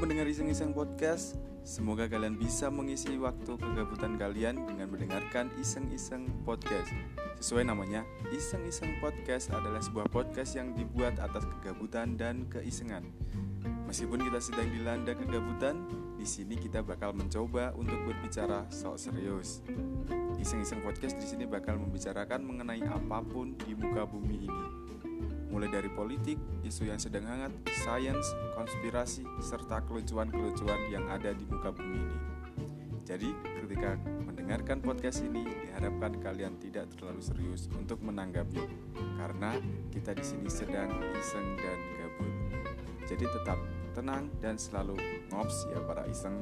Iseng-Iseng Podcast Semoga kalian bisa mengisi waktu kegabutan kalian dengan mendengarkan Iseng-Iseng Podcast. Sesuai namanya, Iseng-Iseng Podcast adalah sebuah podcast yang dibuat atas kegabutan dan keisengan. Meskipun kita sedang dilanda kegabutan, di sini kita bakal mencoba untuk berbicara sok serius. Iseng-iseng podcast di sini bakal membicarakan mengenai apa pun di muka bumi ini mulai dari politik, isu yang sedang hangat, sains, konspirasi, serta kelucuan-kelucuan yang ada di muka bumi ini. Jadi, ketika mendengarkan podcast ini, diharapkan kalian tidak terlalu serius untuk menanggapi, karena kita di sini sedang iseng dan gabut. Jadi tetap tenang dan selalu ngops ya para iseng.